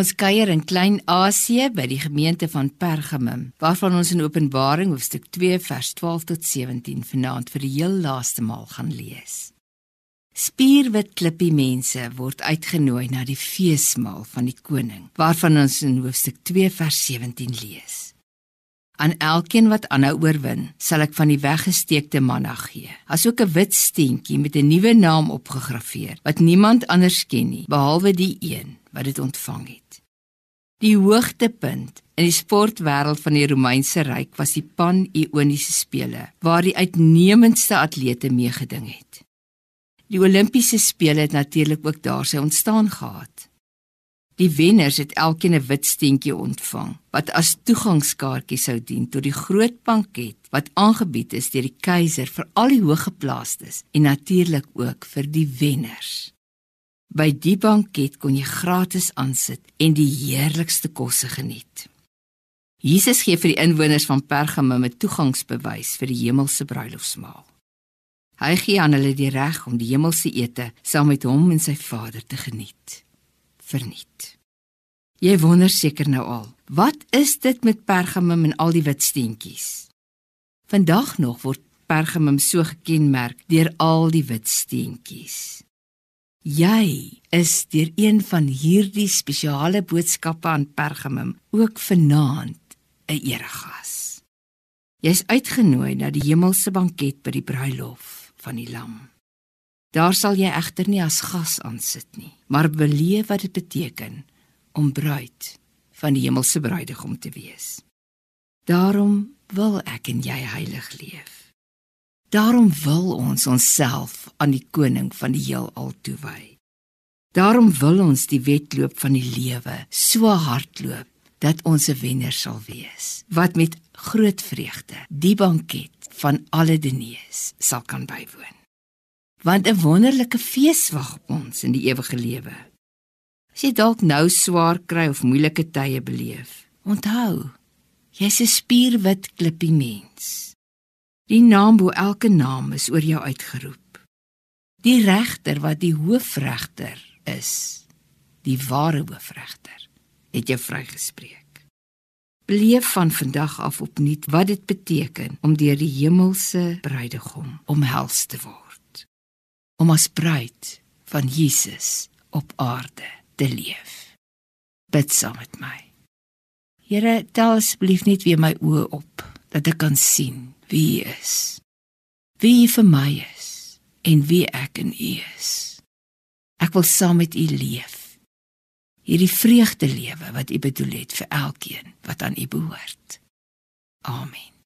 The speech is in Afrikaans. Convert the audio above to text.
Ons kuier in Klein-Asië by die gemeente van Pergamum, waarvan ons in Openbaring hoofstuk 2 vers 12 tot 17 vanaand vir die heel laaste maal gaan lees. Spierwit klippie mense word uitgenooi na die feesmaal van die koning, waarvan ons in hoofstuk 2 vers 17 lees. Aan elkeen wat aanhou oorwin, sal ek van die weggesteekte manna gee. Asook 'n wit steentjie met 'n nuwe naam opgegraveer wat niemand anders ken nie behalwe die een wat dit ontvang het. Die hoogtepunt in die sportwêreld van die Romeinse ryk was die Pan-Ioniese spele waar die uitnemendste atlete meegeding het. Die Olimpiese spele het natuurlik ook daar sy ontstaan gehad. Die wenners het elkeen 'n wit steentjie ontvang wat as toegangskaartjie sou dien tot die groot banket wat aangebied is deur die keiser vir al die hoëgeplaastes en natuurlik ook vir die wenners. By die banket kon jy gratis aansit en die heerlikste kosse geniet. Jesus gee vir die inwoners van Pergamum 'n toegangsbewys vir die hemelse bruilofsmaal. Hy gee aan hulle die reg om die hemelse ete saam met hom en sy Vader te geniet verniet. Jy wonder seker nou al, wat is dit met Pergamum en al die wit steentjies? Vandag nog word Pergamum so gekenmerk deur al die wit steentjies. Jy is deur een van hierdie spesiale boodskappe aan Pergamum ook vanaand 'n eregas. Jy's uitgenooi na die hemelse banket by die bruilof van die lam. Daar sal jy egter nie as gas aansit nie, maar beleef wat dit beteken om bruid van die hemelse bruidegom te wees. Daarom wil ek en jy heilig leef. Daarom wil ons onsself aan die koning van die heelal toewy. Daarom wil ons die wedloop van die lewe so hardloop dat ons 'n wenner sal wees wat met groot vreugde die banket van alle denees sal kan bywoon want 'n wonderlike fees wag op ons in die ewige lewe. As jy dalk nou swaar kry of moeilike tye beleef, onthou, jy's 'n spierwit klippie mens. Die naam bo elke naam is oor jou uitgeroep. Die regter wat die hoofregter is, die ware hoofregter, het jou vrygespreek. Beleef van vandag af opnuut wat dit beteken om deur die hemelse bruidegom omhels te word om as bruid van Jesus op aarde te leef. Bid saam met my. Here, tel asseblief net weer my oë op dat ek kan sien wie U is. Wie U vir my is en wie ek in U is. Ek wil saam met U leef. Hierdie vreugde lewe wat U bedoel het vir elkeen wat aan U behoort. Amen.